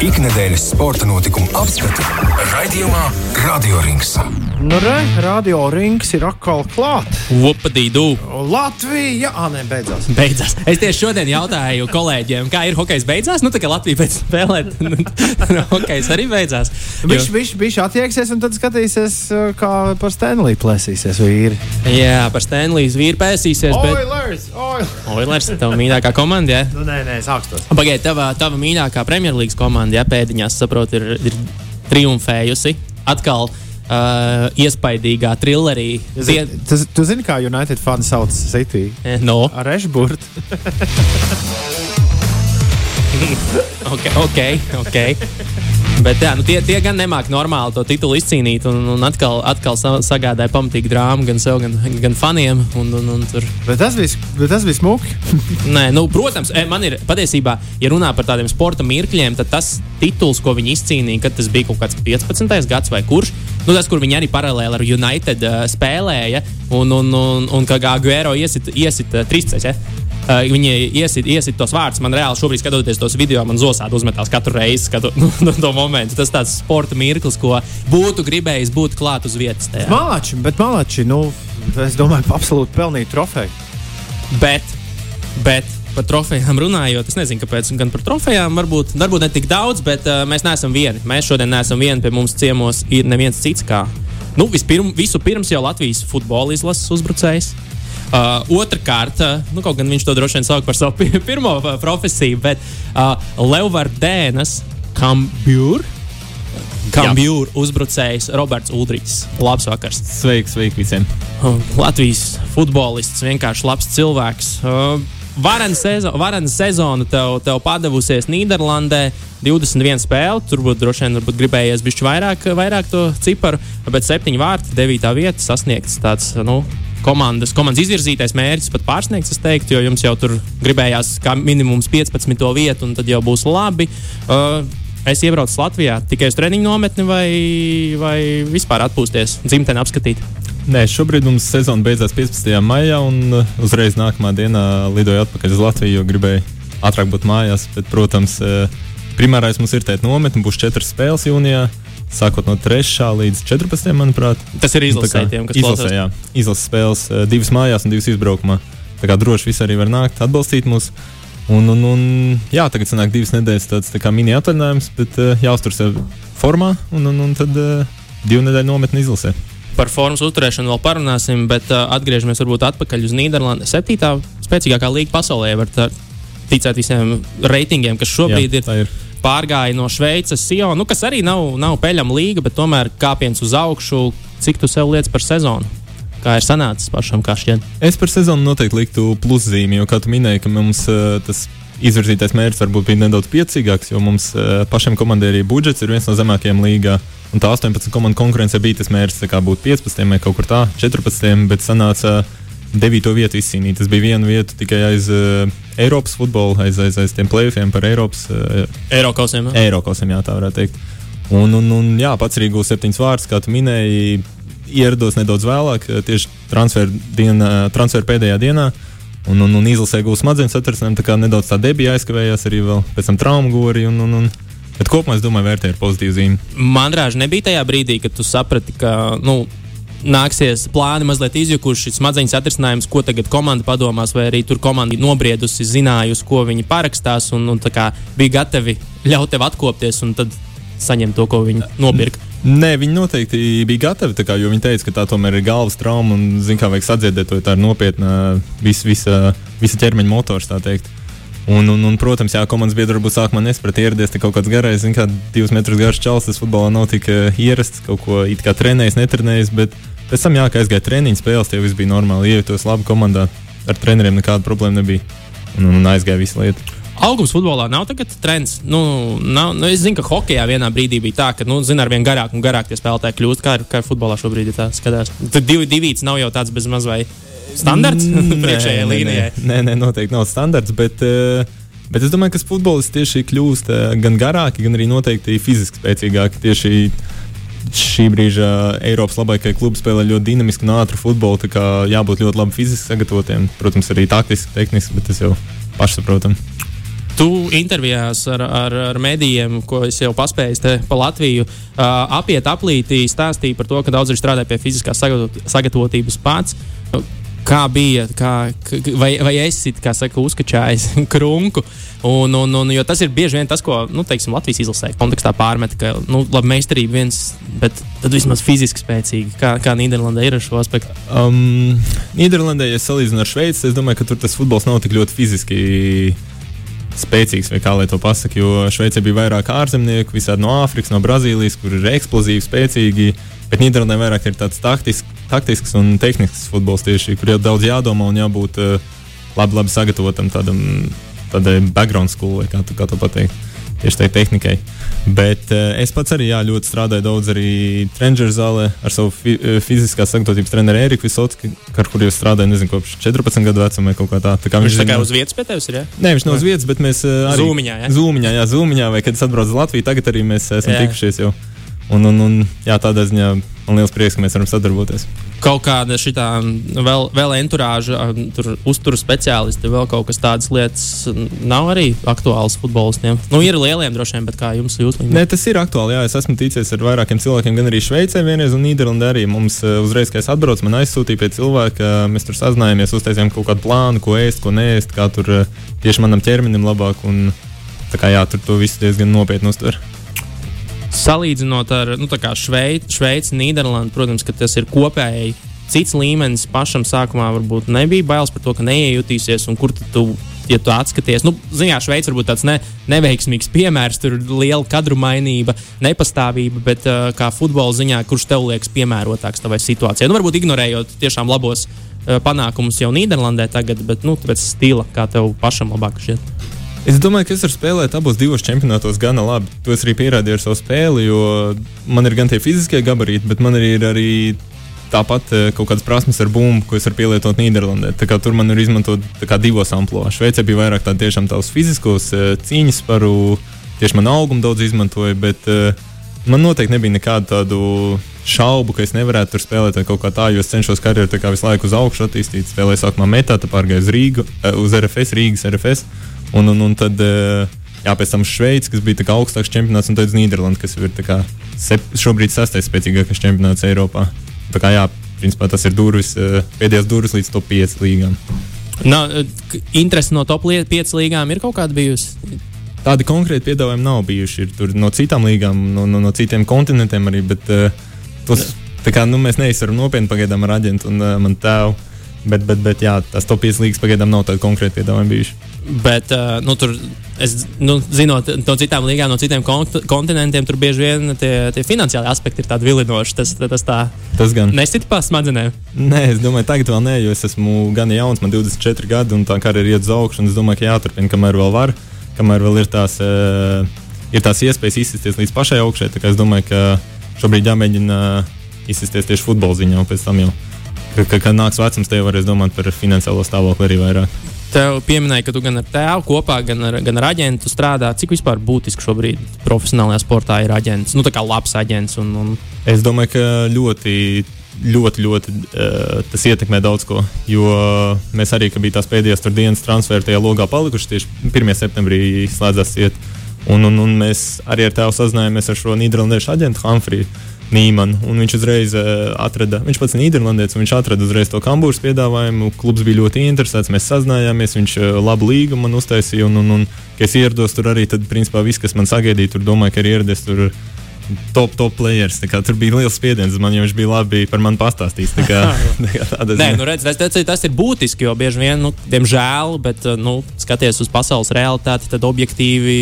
Ikdienas sporta notikumu apskati raidījumā Radio Rings. Nu, re, radio rings ir atkal klāts. Upadīdu. Latvija, ah, nē, beidzās. Beidzās. Es tieši šodien jautāju kolēģiem, kā ir hokejs beidzās. Nu, tā kā Latvija pēc spēlēt, nu, hokejs arī beidzās. Viņš viņš viņš attieksies un tad skatīsies, uh, kā par Stanley plēsīsies vīri. Jā, par Stanley's vīru pēsīsies. Bet... Oilers! Oilers! Oilers, tava mīļākā komanda, jā? Nu, nē, nē, sākstos. Pagaidiet, tava, tava mīļākā Premjerlīgas komanda, jā, pēdiņās, saprotu, ir, ir triumfējusi. Atkal uh, iespaidīgā trillerī. Tie... Tu, tu zini, kā United fani sauc City? No. Ar Ešburtu. ok, ok. okay. Bet jā, nu tie, tie gan nemāķi normāli to titulu izcīnīt. Un, un atkal, atkal sagādāja pamatīgu drāmu gan sev, gan, gan faniem. Un, un, un tur... bet, tas bija, smuki. Nē, nu, protams, man ir patiesībā, ja runā par tādiem sporta mirkļiem, tad tas tituls, ko viņi izcīnīja, kad tas bija kaut kāds 15. gads vai kurš. Nu, tas, kur viņi arī paralēli ar United uh, spēlēja, un, un, un, un ka Gāguero iesit, iesit uh, 13. Ja? Uh, viņi iesit, iesit tos vārdus. Man reāli šobrīd, skatoties tos video, man zosādi uzmetās katru reizi, skatu nu, to momentu. Tas tāds sporta mirklis, ko būtu gribējis būt klāt uz vietas. Tajā. Malači, bet Malači, nu, es domāju, absolūti pelnīja trofeju. Bet, bet par trofejām runājot, es nezinu, kāpēc. Gan par trofejām varbūt, varbūt ne tik daudz, bet uh, mēs neesam vieni. Mēs šodien neesam vieni. Pie mums ciemos ir neviens cits kā. Nu, vispirm, visu pirms jau Latvijas futbola izlases uzbrucējs. Uh, Otrakārt, uh, nu, kaut gan viņš to droši vien sauc par savu pirmo uh, profesiju, bet uh, Leuvardēnas Kambjūra. Kambjūra uzbrucējs Roberts Udrichs. Labs vakars. Sveiks, sveiki visiem. Latvijas futbolists, vienkārši labs cilvēks. Uh, Varena sezona, varen sezona tev, tev padavusies Nīderlandē. 21 spēle, turbūt droši vien gribējies bišķi vairāk, vairāk to ciparu, bet 7 vārti, 9 vieta sasniegts tāds, nu, komandas, komandas izvirzītais mērķis pat pārsniegts, es teiktu, jo jums jau tur gribējās kā minimums 15. vietu, un tad jau būs labi. Uh, es iebraucu Latvijā tikai uz treniņu nometni vai, vai vispār atpūsties, dzimteni apskatīt. Nē, šobrīd mums sezona beidzās 15. maijā, un uh, uzreiz nākamā dienā lidoju atpakaļ uz Latviju, jo gribēju ātrāk būt mājās. Bet, protams, uh, primārais mums ir tēt nometne, būs četras spēles jūnijā. Sākot no 3. līdz 14. manuprāt. Tas ir izlasētiem, kas izlasē, jā, izlases spēles, uh, divas mājās un divas izbraukumā. Tā kā droši visi arī var nākt, atbalstīt mūs. Un, un, un, jā, tagad sanāk divas nedēļas tāds tā kā mini atvaļinājums, bet jāuztur sevi formā un, un, un tad divu nedēļu nometni izlasē par formas uzturēšanu vēl parunāsim, bet uh, atgriežamies varbūt atpakaļ uz Nīderlandi. Septītā spēcīgākā līnija pasaulē var ticēt visiem reitingiem, kas šobrīd Jā, ir. ir. Pārgāja no Šveices, Sion, nu, kas arī nav, nav peļama līga, bet tomēr kāpiens uz augšu. Cik tu sev lietas par sezonu? Kā ir sanācis pašam, kā šķiet? Es par sezonu noteikti liktu pluszīmi, jo, kā tu minēji, ka mums uh, tas izvirzītais mērķis varbūt bija nedaudz piecīgāks, jo mums uh, pašiem komandai arī budžets ir viens no zemākajiem līgā. Un tā 18 komandu konkurence bija tas mērķis, kā būt 15 vai kaut kur tā, 14, bet sanāca 9 vietu izcīnīt. Tas bija viena vieta tikai aiz uh, Eiropas futbola, aiz, aiz, aiz tiem plēsoņiem par Eiropas. Uh, Eiropausiem. Eiropausiem, jā, tā varētu teikt. Un, un, un jā, pats arī gūs septiņus vārdus, kā tu minēji, ierados nedaudz vēlāk, tieši transfer, diena, transfer pēdējā dienā. Un, un, un izlasē gūs smadzenes atrasinājumu, tā kā nedaudz tā debija aizkavējās arī vēl pēc tam traumu gori. Un, un, un, Bet kopumā es domāju, vērtē ir pozitīva zīme. Man rāž nebija tajā brīdī, kad tu saprati, ka nu, nāksies plāni mazliet izjukuši, smadzeņu atrisinājums, ko tagad komanda padomās, vai arī tur komanda nobriedusi, zinājusi, ko viņi parakstās un, un bija gatavi ļaut tev atkopties un tad saņemt to, ko viņi nopirka. Nē, viņi noteikti bija gatavi, kā, jo viņi teica, ka tā tomēr ir galvas trauma un, zin, kā vajag sadziedēt to, tā nopietna visa, visa, visa ķermeņa motors. Un, un, un, protams, jā, komandas biedri varbūt sākumā nesaprata ieradies kaut kāds garais, zin, kā divus metrus garš čels. Tas futbolā nav tik uh, ierasts, kaut ko it kā trenējis, netrenējis. Bet pēc tam, jā, kā aizgāja treniņu spēles, tie viss bija normāli. Iejūtos labi komandā, ar treneriem nekāda problēma nebija. Un, un aizgāja visu lietu. Augums futbolā nav tagad trends. Nu, nav, nu, es zinu, ka hokeja vienā brīdī bija tā, ka, nu, zina, ar vien garāk un garāk tie spēlētāji kļūst. Kā, kā futbolā šobrīd ir tā skatās? Tad divi divīts nav jau tāds bez maz vai standarts priekšējai līnijai. Nē, nē, noteikti nav standarts. Bet, uh, Bet es domāju, ka futbolists tieši kļūst gan garāki, gan arī noteikti fiziski spēcīgāki. Tieši šī brīža Eiropas labākajai klubai spēlē ļoti dinamisku un ātru futbolu. Tā kā jābūt ļoti labi fiziski sagatavotiem. Protams, arī taktiski, tehniski, bet tas jau pašsaprotami. Tu intervijās ar, ar, ar medijiem, ko es jau paspēju pa Latviju, uh, apiet aplītī, stāstīja par to, ka daudz ir strādājuši pie fiziskās sagatavot, sagatavotības pats. Kā bija, kā, vai, vai esi saka, uzkačājis krunku? Un, un, un, tas ir bieži vien tas, ko nu, teiksim, Latvijas izlasē kontekstā pārmet, ka nu, labi, meistarība viens, bet tad vismaz fiziski spēcīgi. Kā, kā Nīderlandē ir ar šo aspektu? Um, Nīderlandē, ja salīdzinu ar Šveici, es domāju, ka tur tas futbols nav tik ļoti fiziski spēcīgs, vai kā lai to pasakā. Jo Šveicē bija vairāk ārzemnieku, visādi no Āfrikas, no Brazīlijas, kur ir eksplozīvi, spēcīgi. Bet Nīderlandē vairāk ir tāds taktisks, taktisks un tehnisks futbols, tieši, kur ir daudz jādomā un jābūt uh, labi, labi sagatavotam tādam tādai background school, kā tu, kā tu pateiksi, tieši tai tehnikai. Bet uh, es pats arī jā, ļoti strādāju daudz arī treniņu zālē ar savu fi eh, fiziskās sagatavotības treneru Eriku Visotski, ar kuriem strādāju nezinu, kopš 14 gadu vecuma vai kaut kā tā. tā kā viņš viņš tā kā uz vietas pie tevis ir? Ja? Nē, viņš nav uz vietas, bet mēs uh, arī Zūmiņā, ja? Zūmiņā, jā, Zūmiņā, vai kad es atbraucu uz Latviju, tagad arī mēs esam jā. tikušies jau. Un, un, un jā, tādā ziņā man liels prieks, ka mēs varam sadarboties kaut kāda šitā vēl, vēl enturāža, tur uzturu speciālisti, vēl kaut kas tādas lietas nav arī aktuāls futbolistiem. Nu, ir lieliem droši vien, bet kā jums jūs? Nē, tas ir aktuāli. Jā, es esmu ticies ar vairākiem cilvēkiem, gan arī Šveicē vienreiz un Nīderlandē arī. Mums uzreiz, kad es atbraucu, man aizsūtīja pie cilvēka, mēs tur sazinājāmies, uztaisījām kaut kādu plānu, ko ēst, ko nēst, kā tur tieši manam ķermenim labāk. Un, tā kā jā, tur to visu diezgan nopietni uztver. Salīdzinot ar nu, Šveici, Šveici, Nīderlandi, protams, tas ir kopēji cits līmenis. Pašam sākumā varbūt nebija bailes par to, ka neiejutīsies un kur tu. Ja tu atskaties, nu, ziņā, Šveice varbūt tāds ne, neveiksmīgs piemērs, tur ir liela kadru mainība, nepastāvība, bet uh, kā futbola ziņā, kurš tev liekas piemērotāks tavai situācijai? Nu, varbūt ignorējot tiešām labos uh, panākumus jau Nīderlandē tagad, bet nu, pēc stila, kā tev pašam labāk šķiet. Es domāju, ka es varu spēlēt abos divos čempionātos gana labi. To es arī pierādīju ar savu spēli, jo man ir gan tie fiziskie gabarīti, bet man arī ir arī tāpat eh, kaut kādas prasmes ar bumbu, ko es varu pielietot Nīderlandē. Tur man ir izmantot divos amplitūdos. Šveicē bija vairāk tādu tiešām tādus fiziskos eh, cīņas paru, tieši man augumu daudz izmantoja, bet uh, man noteikti nebija nekādu tādu šaubu, ka es nevarētu tur spēlēt kaut kā tā, jo es cenšos karjeru visu laiku uz augšu attīstīt. Spēlēju sākumā metā, tad pārgāju uz Rīgu, uz RFS, Rīgas RFS. Un, un, un tad, eh, jā, pēc tam Šveice, kas bija augstāks čempionāts, un tad Nīderlanda, kas ir kā, sep, šobrīd sastais spēcīgākais čempionāts Eiropā. Tā kā jā, principā tas ir durvis, eh, pēdējās durvis līdz top 5 līgām. Nav, eh, interesi no top 5 līgām ir kaut kāda bijusi? Tādi konkrēti piedāvājumi nav bijuši. Ir no citām līgām, no, no, no citiem kontinentiem arī. Bet, uh, tos, kā, nu, mēs neizsveram nopietni pagaidām ar aģentu un uh, manu tēvu. Bet, bet, bet jā, tas top 5 līgas pagaidām nav tādi konkrēti piedāvājumi bijuši. Bet, uh, nu, tur, es, nu, zinot no citām līgām, no citiem kont kontinentiem, tur bieži vien tie, tie finansiāli aspekti ir tādi vilinoši. Tas, tas, tā, tas gan. Nesit pa smadzenēm. Nē, es domāju, tagad vēl nē, jo es esmu gan jauns, man 24 gadi, un tā karjera iet uz augšu, un es domāju, ka jāturpina, kamēr vēl var, kamēr vēl ir tās, uh, ir tās iespējas izsisties līdz pašai augšai. Es domāju, ka šobrīd jāmēģina uh, izsisties tieši futbola ziņā, un pēc tam jau, kad, kad nāks vecums, te jau varēs domāt par finansiālo stāvokli arī vairāk. Tev pieminēja, ka tu gan ar tēvu kopā, gan ar, gan ar aģentu strādā. Cik vispār būtiski šobrīd profesionālajā sportā ir aģents? Nu, tā kā labs aģents. Un, un... Es domāju, ka ļoti ļoti, ļoti uh, tas ietekmē daudz ko. Jo mēs arī, kad bija tās pēdējās dienas transferi tajā logā palikuši, tieši 1. septembrī slēdzās iet. Un, un, un mēs arī ar tēvu sazinājāmies ar šo Nīderlandiešu aģentu Humfriju. Nīmanu. Viņš uzreiz uh, atrada, viņš pats ir Nīderlandietis, viņš atrada uzreiz to kambūras piedāvājumu. Klubs bija ļoti interesēts, mēs sazinājāmies, viņš uh, labu līgumu man uztaisīja. Un, un, un, kad es ierados tur arī, tad, principā, viss, kas man sagaidīja, tur domāju, ka ir ieradies tur top, top players. Tur bija liels spiediens man, jo viņš bija labi par mani pastāstījis. Tā kā, tā kā Nē, nu, redz, tas, tas, tas ir būtiski, jo bieži vien, nu, diemžēl, bet, uh, nu, skaties uz pasaules realitāti, tad objektīvi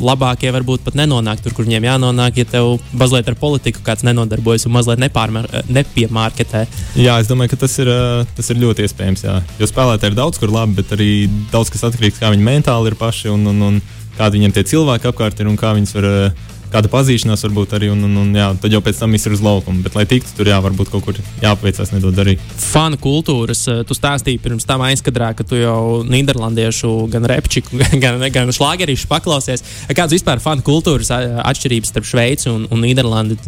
labākie varbūt pat nenonāk tur, kur viņiem jānonāk, ja tev mazliet ar politiku kāds nenodarbojas un mazliet nepiemārketē. Jā, es domāju, ka tas ir, uh, tas ir ļoti iespējams. Jā. Jo spēlētāji ir daudz kur labi, bet arī daudz kas atkarīgs no tā, kā viņi mentāli ir paši un, un, un kādi viņiem tie cilvēki apkārt ir un kā viņus var uh, kāda pazīšanās varbūt arī, un, un, un jā, tad jau pēc tam viss ir uz laukuma. Bet, lai tiktu tur, jā, varbūt kaut kur jāpaveicās nedod arī. Fanu kultūras, eh, tu stāstīji pirms tam aizkadrā, ka tu jau Nīderlandiešu gan repčiku, gan, gan šlāgerīšu paklausies. Kādas vispār fanu kultūras atšķirības starp Šveici un, un Nīderlandi?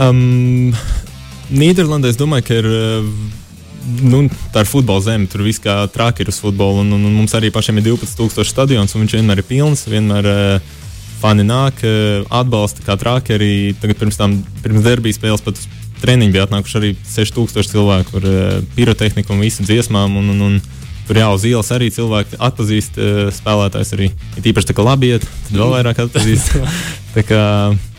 Um, Nīderlandē es domāju, ka ir. nu, tā ir futbola zeme, tur viss kā traki ir uz futbolu. Un, un, un mums arī pašiem ir 12,000 stadions, un viņš vienmēr ir pilns. Vienmēr uh, fani nāk, uh, atbalsta kā traki. Arī tagad pirms tam, pirms derbijas spēles pat uz treniņu bija atnākuši arī 6,000 cilvēku ar uh, pirotehniku un visu dziesmām. Un, un, un, Tur jau uz ielas arī cilvēki atpazīst uh, spēlētājus. Arī ir īpaši tā, ka labi iet, tad vēl vairāk atpazīst. tā kā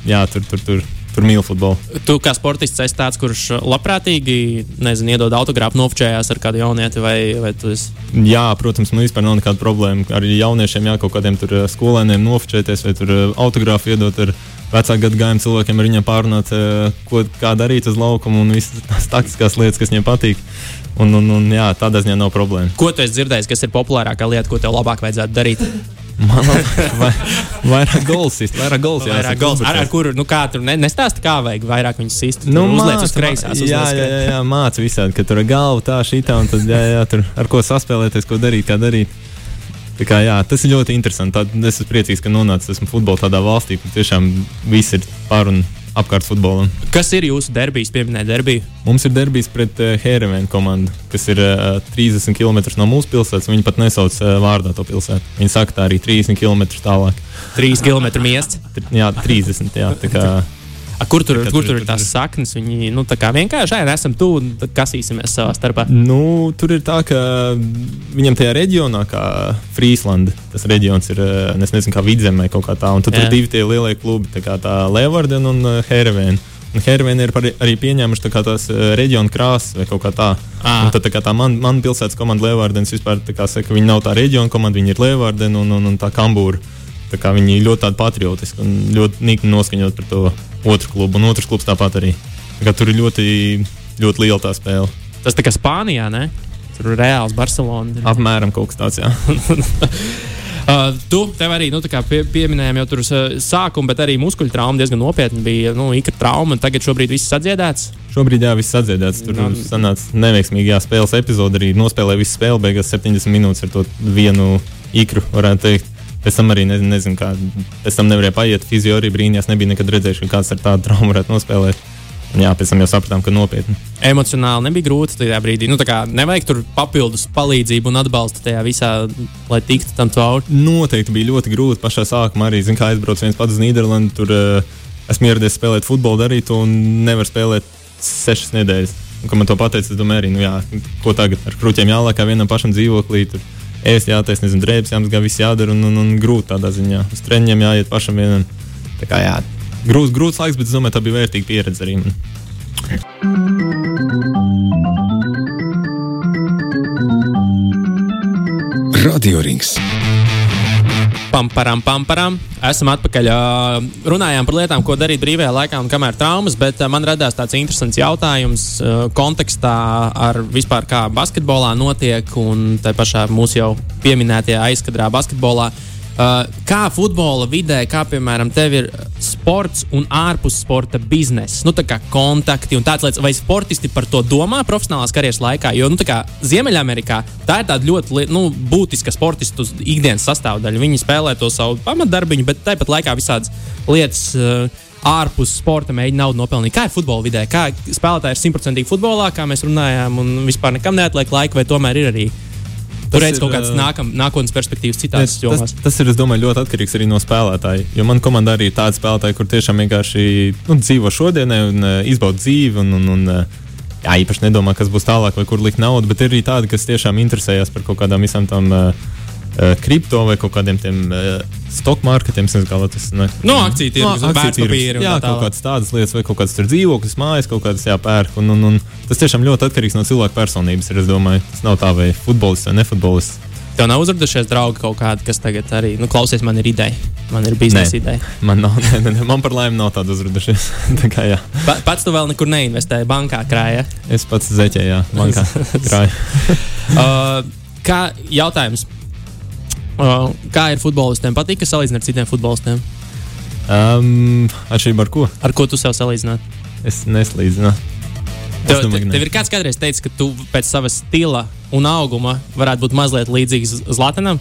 jā, tur, tur, tur tur mīl futbolu. Tu kā sportists esi tāds, kurš labprātīgi nezinu, iedod autogrāfu, nofočējās ar kādu jaunieti, vai, vai tu esi? Jā, protams, man vispār nav nekāda problēma. Arī jauniešiem jā, kaut kādiem tur eh, skolēniem nofočēties vai tur eh, autogrāfu iedot. Ar, Vecāku gadu gājumu cilvēkiem ar viņiem pārunāt, eh, ko, kā darīt uz laukuma un visas tās taktiskās lietas, kas viņiem patīk. Un, un, un, jā, tādā ziņā nav problēma. Ko tu esi dzirdējis, kas ir populārākā lieta, ko tev labāk vajadzētu darīt? Man liekas, vai, vairāk gols ir. Vairāk gols, jā, vairāk gols. Ar, ar kuru, nu kā tur ne, nestāst, kā vajag vairāk viņus sist. Nu, uzliec uz kreisās. Jā, jā, jā, jā māca visādi, ka tur ir galva tā, šī tā, un tad, jā, jā, tur ar ko saspēlēties, ko darīt, kā darīt. Tā kā, jā, tas ir ļoti interesanti. Tad es esmu priecīgs, ka nonācu esmu futbolā tādā valstī, kur tiešām viss ir par un apkārt futbolam. Kas ir jūsu derbijas, pieminēt derbiju? Mums ir derbijas pret uh, Herevenu komandu, kas ir uh, 30 km no mūsu pilsētas. Viņi pat nesauc uh, vārdā to pilsētu. Viņi saka, tā arī 30 km tālāk. 3 km miests? Jā, 30. Jā, tā kā, A, kur tur, kur tur ir tās saknes? Viņi nu, tā vienkārši ir, esam tuvu un kasīsimies savā starpā. Nu, tur ir tā, ka viņam tajā reģionā, kā Frīslanda, tas reģions ir, es nezinu, kā vidzemē kaut kā tā, un tur, ir divi tie lielie klubi, tā kā tā Leeuwarden un Herevena. Un Hervena ir arī pieņēmuši tā tās reģiona krāsas vai kaut kā tā. Ah. Tad tā, tā man, man pilsētas komanda Leeuwardens vispār tā kā saka, viņi nav tā reģiona komanda, viņi ir Leeuwarden un, un, un tā Kambūra. Viņi ļoti patriotiski un ļoti nikni noskaņot par to otru klubu. Un otrs klubs tāpat arī. Tā tur ir ļoti, ļoti liela tā spēle. Tas tā kā Spānijā, ne? Tur ir reāls Barcelona. Apmēram kaut kas tāds, jā. Uh, tu tev arī nu, pie, pieminējām jau tur uh, sākumu, bet arī muskuļu trauma diezgan nopietna bija. Nu, ikra trauma, tagad šobrīd viss sadziedēts. Šobrīd jā, viss sadziedēts. Tur no. sanāca neveiksmīgi jā, spēles epizode. Arī nospēlēja visu spēli, beigās 70 minūtes ar to vienu ikru, varētu teikt. Pēc tam arī nezinu, nezinu kā. Pēc tam nevarēja paiet. Fizio arī brīnījās, nebija nekad redzējuši, ka kāds ar tādu traumu varētu nospēlēt. Jā, pēc tam jau sapratām, ka nopietni. Emocionāli nebija grūti tajā brīdī. Nu, nevajag tur papildus palīdzību un atbalstu tajā visā, lai tiktu tam cauri. Noteikti bija ļoti grūti pašā sākumā. Arī, zin, kā aizbraucu viens pats uz Nīderlandi, tur uh, esmu ieradies spēlēt futbolu, darīt to un nevar spēlēt sešas nedēļas. Un, kad man to pateica, es domāju, arī, nu, jā, ko tagad ar kruķiem jālāk, kā vienam pašam dzīvoklī. Tur ēst, jātais, nezinu, drēbes, jāmazgā, viss jādara un, un, un grūti tādā ziņā. Uz treniņiem jāiet pašam vienam. Tā kā jā, grūts, grūts laiks, bet es domāju, tā bija vērtīga pieredze arī man. Radio Rings. Pamparam, pamparam. Esam atpakaļ. Runājām par lietām, ko darīt brīvajā laikā un kamēr traumas, bet man radās tāds interesants jautājums kontekstā ar vispār kā basketbolā notiek un tā pašā mūsu jau pieminētajā aizkadrā basketbolā. Kā futbola vidē, kā piemēram, tev ir sports un ārpus sporta biznesa, nu, tā kā kontakti un tādas lietas, vai sportisti par to domā profesionālās karjeras laikā? Jo, nu, tā kā Ziemeļamerikā tā ir tāda ļoti nu, būtiska sportistu ikdienas sastāvdaļa. Viņi spēlē to savu pamatdarbiņu, bet tāpat laikā visādas lietas. Uh, ārpus sporta mēģina naudu nopelnīt. Kā ir futbola vidē? Kā spēlētāji ir simtprocentīgi futbolā, kā mēs runājām, un vispār nekam neatliek laika, vai tomēr ir arī Tur redz kaut kādas nākam, nākotnes perspektīvas citās ne, jomās. Tas, tas ir, es domāju, ļoti atkarīgs arī no spēlētāja. Jo man komandā arī ir tādi spēlētāji, kur tiešām vienkārši nu, dzīvo šodienai un uh, izbauda dzīvi. Un, un, un, uh, jā, īpaši nedomā, kas būs tālāk vai kur likt naudu, bet ir arī tādi, kas tiešām interesējas par kaut kādām visām tām. Uh, kripto vai kaut kādiem tiem uh, stock marketiem, nezinu, kā tas ir. No akciju tirgus, no, akciju tirgus. Jā, kaut kādas tādas lietas, vai kaut kādas tur dzīvoklis, mājas, kaut kādas jāpērk. Un, un, un tas tiešām ļoti atkarīgs no cilvēka personības. Ir, domāju, tas nav tā vai futbolists vai nefutbolists. Tev nav uzradušies draugi kaut kādi, kas tagad arī, nu, klausies, man ir ideja. Man ir biznesa ideja. Man, nav, ne, ne, ne, man par laimi nav tāda uzradušies. tā kā, jā. pa, pats tu vēl nekur neinvestēji, bankā krājā. Es pats zeķēju, jā, bankā krāju. uh, kā jautājums? Uh, kā ir futbolistiem? Patīk, ka salīdzināt ar citiem futbolistiem? Um, atšķirībā ar ko? Ar ko tu sev salīdzināt? Es neslīdzinu. Tev, te, tev ir kāds kādreiz teicis, ka tu pēc sava stila un auguma varētu būt mazliet līdzīgs Zlatanam?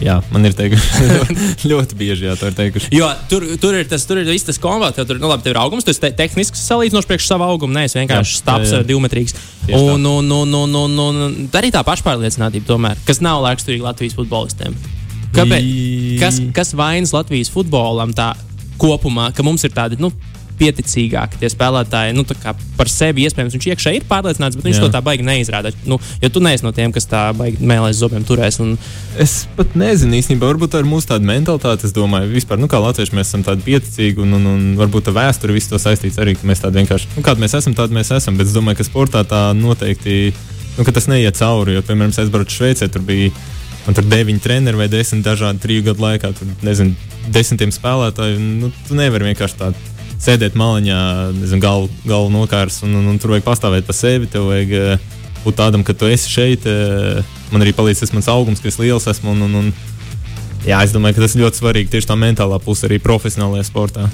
Jā, man ir teikuši, ļoti bieži jā, to ir teikuši. Jo tur, tur ir tas, tur ir viss tas komats, jo tur nu, labi, ir augums, tas te, tehnisks salīdzinoši priekš savu augumu, nevis vienkārši stāps jā. divmetrīgs. Tā. Un, un, un, un, un, un, un arī tā pašpārliecinātība, tomēr, kas nav raksturīga Latvijas futbolistiem. Kāpēc? Kas, kas vainas Latvijas futbolam tā kopumā, ka mums ir tādi nu, pieticīgāki tie spēlētāji nu, par sevi iespējams. Viņš iekšā ir pārliecināts, bet viņš Jā. to tā baigi neizrāda. Nu, jo tu neesi no tiem, kas tā baigi mēlēs zobiem turēs. Un, Es pat nezinu īstenībā, varbūt tā ir mūsu tāda mentalitāte. Es domāju, vispār, nu, kā latvieši mēs esam tādi pieticīgi, un, un, un varbūt tā vēsture visu to saistīts arī, ka mēs tādi vienkārši, nu, kādi mēs esam, tādi mēs esam. Bet es domāju, ka sportā tā noteikti, nu, ka tas neiet cauri. Jo, piemēram, es aizbraucu Šveicē, tur bija man tur deviņi treneri vai desmit dažādi triju gadu laikā, tur nezinu, desmitiem spēlētāju. Nu, tu nevari vienkārši tādu sēdēt maliņā, nezinu, galvu, galvu nokārs, un, un, un tur vajag pastāvēt pa sevi. Tev vajag eh, būt tādam, ka tu esi šeit. eh, Man arī palīdz tas mans augums, ka es liels esmu. Un, un, un, jā, es domāju, ka tas ir ļoti svarīgi tieši tā mentālā puse arī profesionālajā sportā.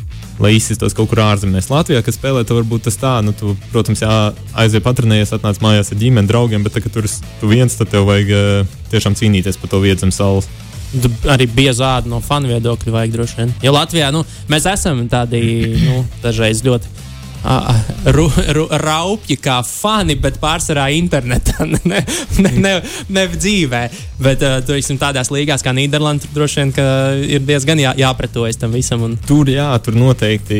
Lai izsistos kaut kur ārzemēs. Latvijā, kas spēlē, tad varbūt tas tā, nu, tu, protams, jā, aiziet patrenējies, atnāc mājās ar ģimeni, draugiem, bet, tā, kad tur tu viens, tad tev vajag eh, tiešām cīnīties par to vietu zem saules. Tu arī bija zāda no fanu viedokļa, vajag droši vien. Jo Latvijā nu, mēs esam tādi nu, dažreiz ļoti ru, ru, raupji kā fani, bet pārsvarā internetā, ne, ne, ne, ne dzīvē. Bet teiksim, tādās līgās kā Nīderlanda, droši vien ir diezgan jā, jāpretojas tam visam. Un, Tur, jā, tur noteikti.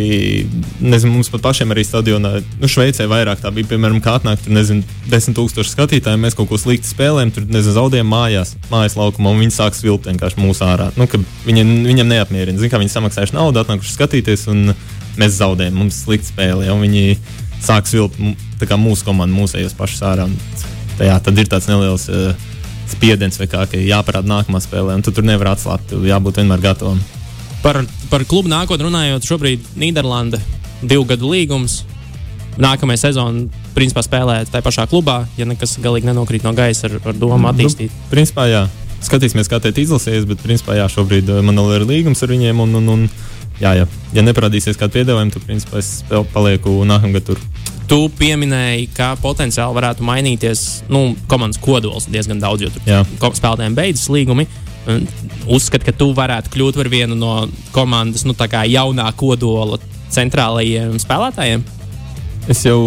Nezinu, mums pat pašiem arī stadionā, nu, Šveicē vairāk tā bija. Piemēram, kā atnāk, tur nezinu, desmit tūkstoši skatītāji. Mēs kaut ko slikti spēlējam, tur nezinu, zaudējam mājās, mājas laukumā, un viņi sāk svilpt vienkārši mūsu ārā. Nu, viņiem, viņiem neapmierina. Zin, kā viņi samaksājuši naudu, atnākuši skatīties, un mēs zaudējam. Mums slikti spēlē, un viņi sāk svilpt m- tā kā mūsu komandu, mūsējos pašus ārā. Un, tā, jā, tad ir tāds neliels. Uh, Spiediens kā, ka jāparāda nākamā spēlē, un tu tur nevar atslābt. Tur jābūt vienmēr gatavam. par, par klubu nākotnē runājot, šobrīd Nīderlanda divu gadu līgums. Nākamajā sezonā, principā, spēlē tajā pašā klubā, ja nekas galīgi nenokrīt no gaisa ar, ar domu attīstīt. Nu, principā, jā. Skatīsimies, kā teikt, izlasījies, bet, principā, jā, šobrīd eh, man vēl ir līgums ar viņiem. Un, un, un, jā, jā. Ja neparādīsies kāda piedāvājuma, tad, principā, es palieku nākamgad tur. Tu pieminēji, ka potenciāli varētu mainīties nu, komandas kodols diezgan daudz, jo tur spēlētājiem beidzas līgumi. Un Uzskat, ka tu varētu kļūt par vienu no komandas nu, jaunā kodola centrālajiem spēlētājiem. Es jau,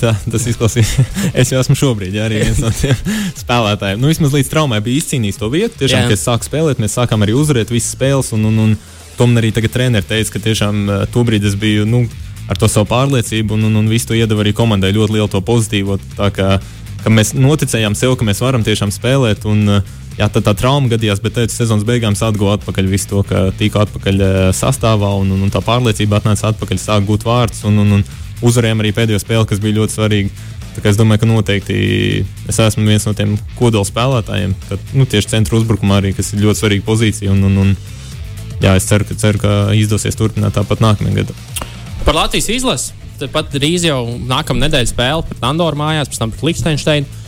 tā, tas izklausās, es jau esmu šobrīd jā, arī viens no tiem spēlētājiem. Nu, vismaz līdz traumai bija izcīnījis to vietu. Tiešām, Jā. kad es sāku spēlēt, mēs sākām arī uzvarēt visas spēles. Un, un, un tomēr arī tagad treneris teica, ka tiešām eh, tobrīd es biju nu, ar to savu pārliecību un, un, un visu to iedeva arī komandai ļoti lielu to pozitīvo. Tā kā, mēs noticējām sev, ka mēs varam tiešām spēlēt. Un, eh, Jā, tad tā trauma gadījās, bet pēc sezonas beigām es atguvu atpakaļ visu to, ka tiku atpakaļ eh, sastāvā un, un, un tā pārliecība atnāca atpakaļ, sāk gūt vārdus un, un, un uzvarējām arī pēdējo spēli, kas bija ļoti svarīga. Tā Es domāju, ka noteikti es esmu viens no tiem kodola spēlētājiem, kad, nu, tieši centra uzbrukumā arī, kas ir ļoti svarīga pozīcija. Un, un, un, jā, es ceru, ka, ceru, ka izdosies turpināt tāpat nākamajā gadā. Par Latvijas izlasi. Tāpat drīz jau nākamā nedēļa spēle pret Andoru mājās, pēc tam pret Liechtensteinu.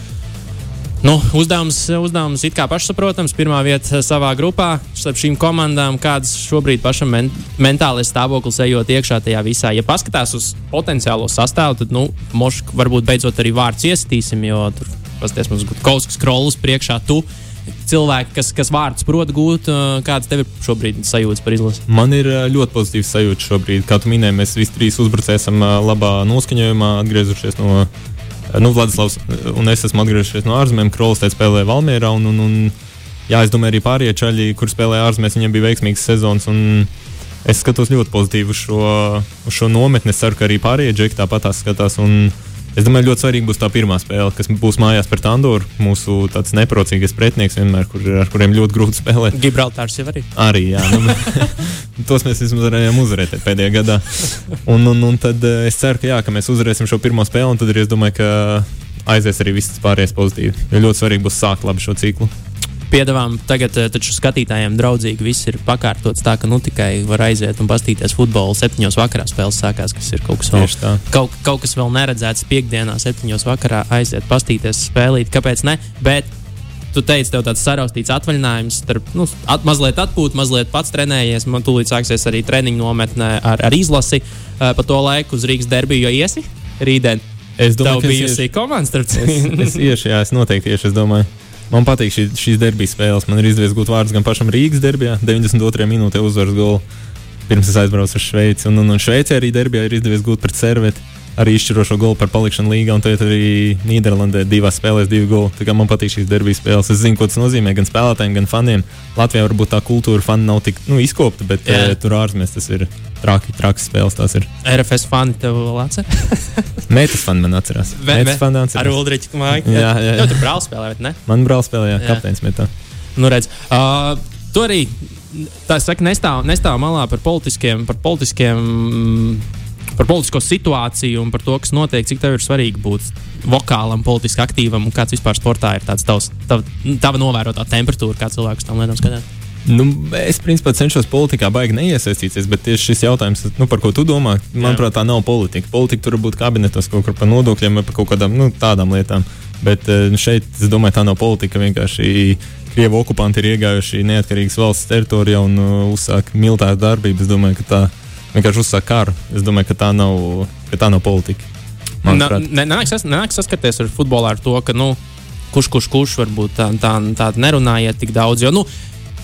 Nu, uzdevums, uzdevums it kā pašsaprotams. Pirmā vieta savā grupā starp šīm komandām, kādas šobrīd pašam men mentālais stāvoklis ejot iekšā tajā visā. Ja paskatās uz potenciālo sastāvu, tad, nu, mošk, varbūt beidzot arī vārds iestīsim, jo tur pasties mums kaut kas skrolus priekšā. Tu, cilvēki, kas, kas vārdus prot gūt, uh, kādas tev ir šobrīd sajūtas par izlasi? Man ir ā, ļoti pozitīvs sajūta šobrīd. Kā tu minēji, mēs visi trīs uzbrucēji esam ā, labā noskaņojumā, atgriezušies no. Nu, Vladislavs un es esmu atgriezušies no ārzemēm. Krolis teica, spēlēja Valmjerā. Un, un, un, jā, es domāju, arī pārējie čaļi, kur spēlēja ārzemēs, viņiem bija veiksmīgs sezons. Es skatos ļoti pozitīvi uz šo, uz šo nometni. Es ceru, ka arī pārējie džeki tāpat tās skatās. Un es domāju, ļoti svarīgi būs tā pirmā spēle, kas būs mājās pret Andoru. Mūsu tāds neprocīgais pretinieks vienmēr, kur, ar kuriem ļoti grūti spēlēt. Gibraltārs jau arī. Arī, jā. Nu, tos mēs vismaz varējām uzvarēt pēdējā gadā. Un, un, un tad eh, es ceru, ka, jā, ka mēs uzvarēsim šo pirmo spēli, un tad arī es domāju, ka aizies arī viss pārējais pozitīvi. Jo ļoti svarīgi būs sākt labi šo ciklu. Piedāvājam, tagad eh, taču skatītājiem draudzīgi viss ir pakārtots tā, ka nu tikai var aiziet un paskatīties futbolu. Septiņos vakarā spēles sākās, kas ir kaut kas vēl, kaut, kaut kas vēl neredzēts. Piektdienā, septiņos vakarā aiziet paskatīties spēlīt. Kāpēc ne? Bet tu teici, tev tāds saraustīts atvaļinājums, starp, nu, at, mazliet atpūta, mazliet pats trenējies. Man tūlīt sāksies arī treniņu nometne ar, ar izlasi uh, pa to laiku uz Rīgas derbiju, jo iesi rītdien. Es Tev domāju, ka es bijusi iešu. komanda, starp Es, citu. es iešu, jā, es noteikti iešu. Es domāju, Man patīk šī, šīs derbijas spēles. Man ir izdevies gūt vārdus gan pašam Rīgas derbijā, 92. minūtē uzvaras golu. Pirms es aizbraucu uz Šveici. Un, un, un Šveicē arī derbijā ir izdevies gūt pret serveti arī izšķirošo golu par palikšanu līgā, un tagad arī Nīderlandē divās spēlēs divi goli. Man patīk šīs derbijas spēles. Es zinu, ko tas nozīmē gan spēlētājiem, gan faniem. Latvijā varbūt tā kultūra fani nav tik nu, izkopta, bet Jā. uh, tur ārzemēs tas ir traki, traki spēles. Tās ir. RFS fani tev vēl atceras? Meitas fani man atcerās. Meitas fani Ar atcerās. Ulriču māju. Jā, jā, jā. Jau tur brālis spēlē, vai ne? Man brālis spēlēja, Jā. kapteinis metā. Nu, redz, uh, tu arī tā saka, nestāv, nestāv malā par politiskiem, par politiskiem. Par politisko situāciju un par to, kas notiek, cik tev ir svarīgi būt vokālam, politiski aktīvam un kāds vispār sportā ir tāds tavs, tava, tava novērotā temperatūra, kā cilvēks tam lietām skatās. Nu, es principā cenšos politikā baigi neiesaistīties, bet tieši šis jautājums, nu, par ko tu domā, manuprāt, tā nav politika. Politika tur var būt kabinetos kaut kur par nodokļiem vai par kaut kādām nu, tādām lietām. Bet eh, nu, šeit, es domāju, tā nav politika. Vienkārši Krievu okupanti ir iegājuši neatkarīgas valsts teritorijā un uh, uzsāk militāru darbību. Es domāju, ka tā vienkārši uzsāk karu. Es domāju, ka tā nav, ka tā nav politika. Manuprāt. Ne- saskarties ar futbolā ar to, ka nu, kurš, kurš, kurš varbūt tā, tā, tā nerunājiet tik daudz. Jo, nu,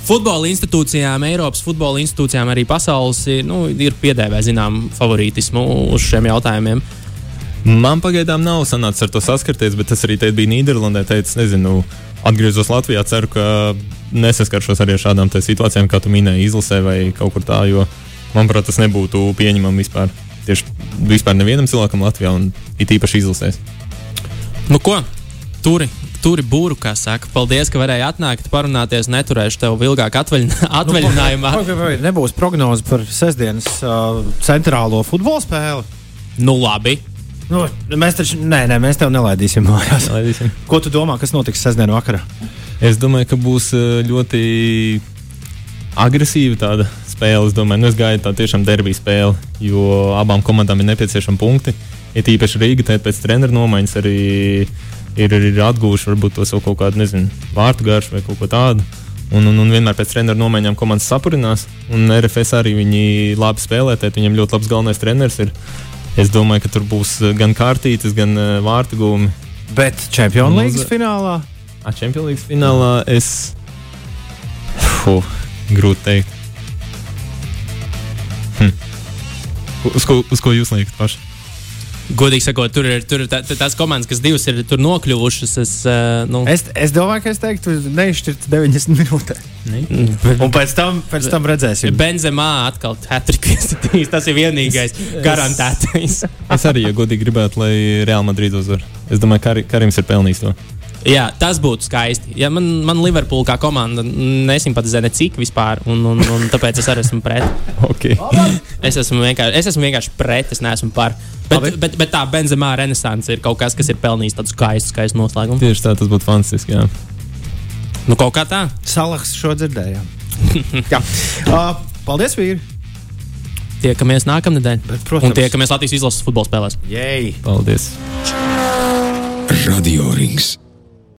Futbola institūcijām, Eiropas futbola institūcijām, arī pasaules nu, ir piedēvē zinām favorītismu uz šiem jautājumiem. Man pagaidām nav sanācis ar to saskarties, bet tas arī teikt, bija Nīderlandē. Teicu, nezinu, atgriezos Latvijā. Ceru, ka nesaskaršos arī ar šādām te situācijām, kā tu minēji, izlasē vai kaut kur tā. Jo, manuprāt, tas nebūtu pieņemami vispār. Tieši vispār nevienam cilvēkam Latvijā, un it īpaši izlasēs. Nu, ko? Turi, turi būru, kā saka. Paldies, ka varēji atnākt, parunāties. Neturēšu tev ilgāk atvaļin atvaļinājumā. Vai, vai, vai nebūs prognoze par sestdienas uh, centrālo futbola spēli? Nu, labi. Nu, mēs taču, nē, nē, mēs tev nelaidīsim mājās. Laidīsim. Ko tu domā, kas notiks sestdienas vakarā? Es domāju, ka būs ļoti agresīva tāda spēle. Es domāju, nu, es gaidu tā tiešām derbija spēle, jo abām komandām ir nepieciešami punkti. Ir īpaši Rīga, tad pēc treneru nomaiņas arī ir, ir, ir atguvuši varbūt to savu kaut kādu, nezinu, vārtu garšu vai kaut ko tādu. Un, un, un vienmēr pēc treneru nomaiņām komandas sapurinās. Un RFS arī viņi labi spēlē, tad viņam ļoti labs galvenais treneris ir. Es domāju, ka tur būs gan kārtītas, gan uh, vārtu gūmi. Bet Champions League finālā A Champions League finālā es. Fuh, grūti teikt. Hm. Uz, ko, uz ko jūs liekat paši? Godīgi sakot, tur ir, tur ir tā, tā- tās komandas, kas divas ir tur nokļuvušas. Es, uh, nu, es, es domāju, ka es teiktu, neizšķirt 90 minūtēs. Un pēc tam, pēc tam redzēsim. Benzemā atkal iestatījis. Tas ir vienīgais garantētais. Es arī, ja godīgi gribētu, lai Real Madrid uzvar. Es domāju, ka Kar Karims ir pelnījis to. Jā, tas būtu skaisti. Ja man, man Liverpool kā komanda nesimpatizē necik vispār, un, un, un tāpēc es arī esmu pret. Okay. Es esmu vienkārši, es esmu vienkārši pret, es neesmu par. Bet, Labi. bet, bet tā Benzemā renaissance ir kaut kas, kas ir pelnījis tādu skaistu, skaistu noslēgumu. Tieši tā, tas būtu fantastiski. Jā. Nu, kaut kā tā. Salaks šo dzirdējām. Jā. Uh, paldies, vīri! Tiekamies nākamnedēļ. Bet, protams. Un tiekamies Latvijas izlases futbola spēlēs. Jej! Paldies! Radio Rings.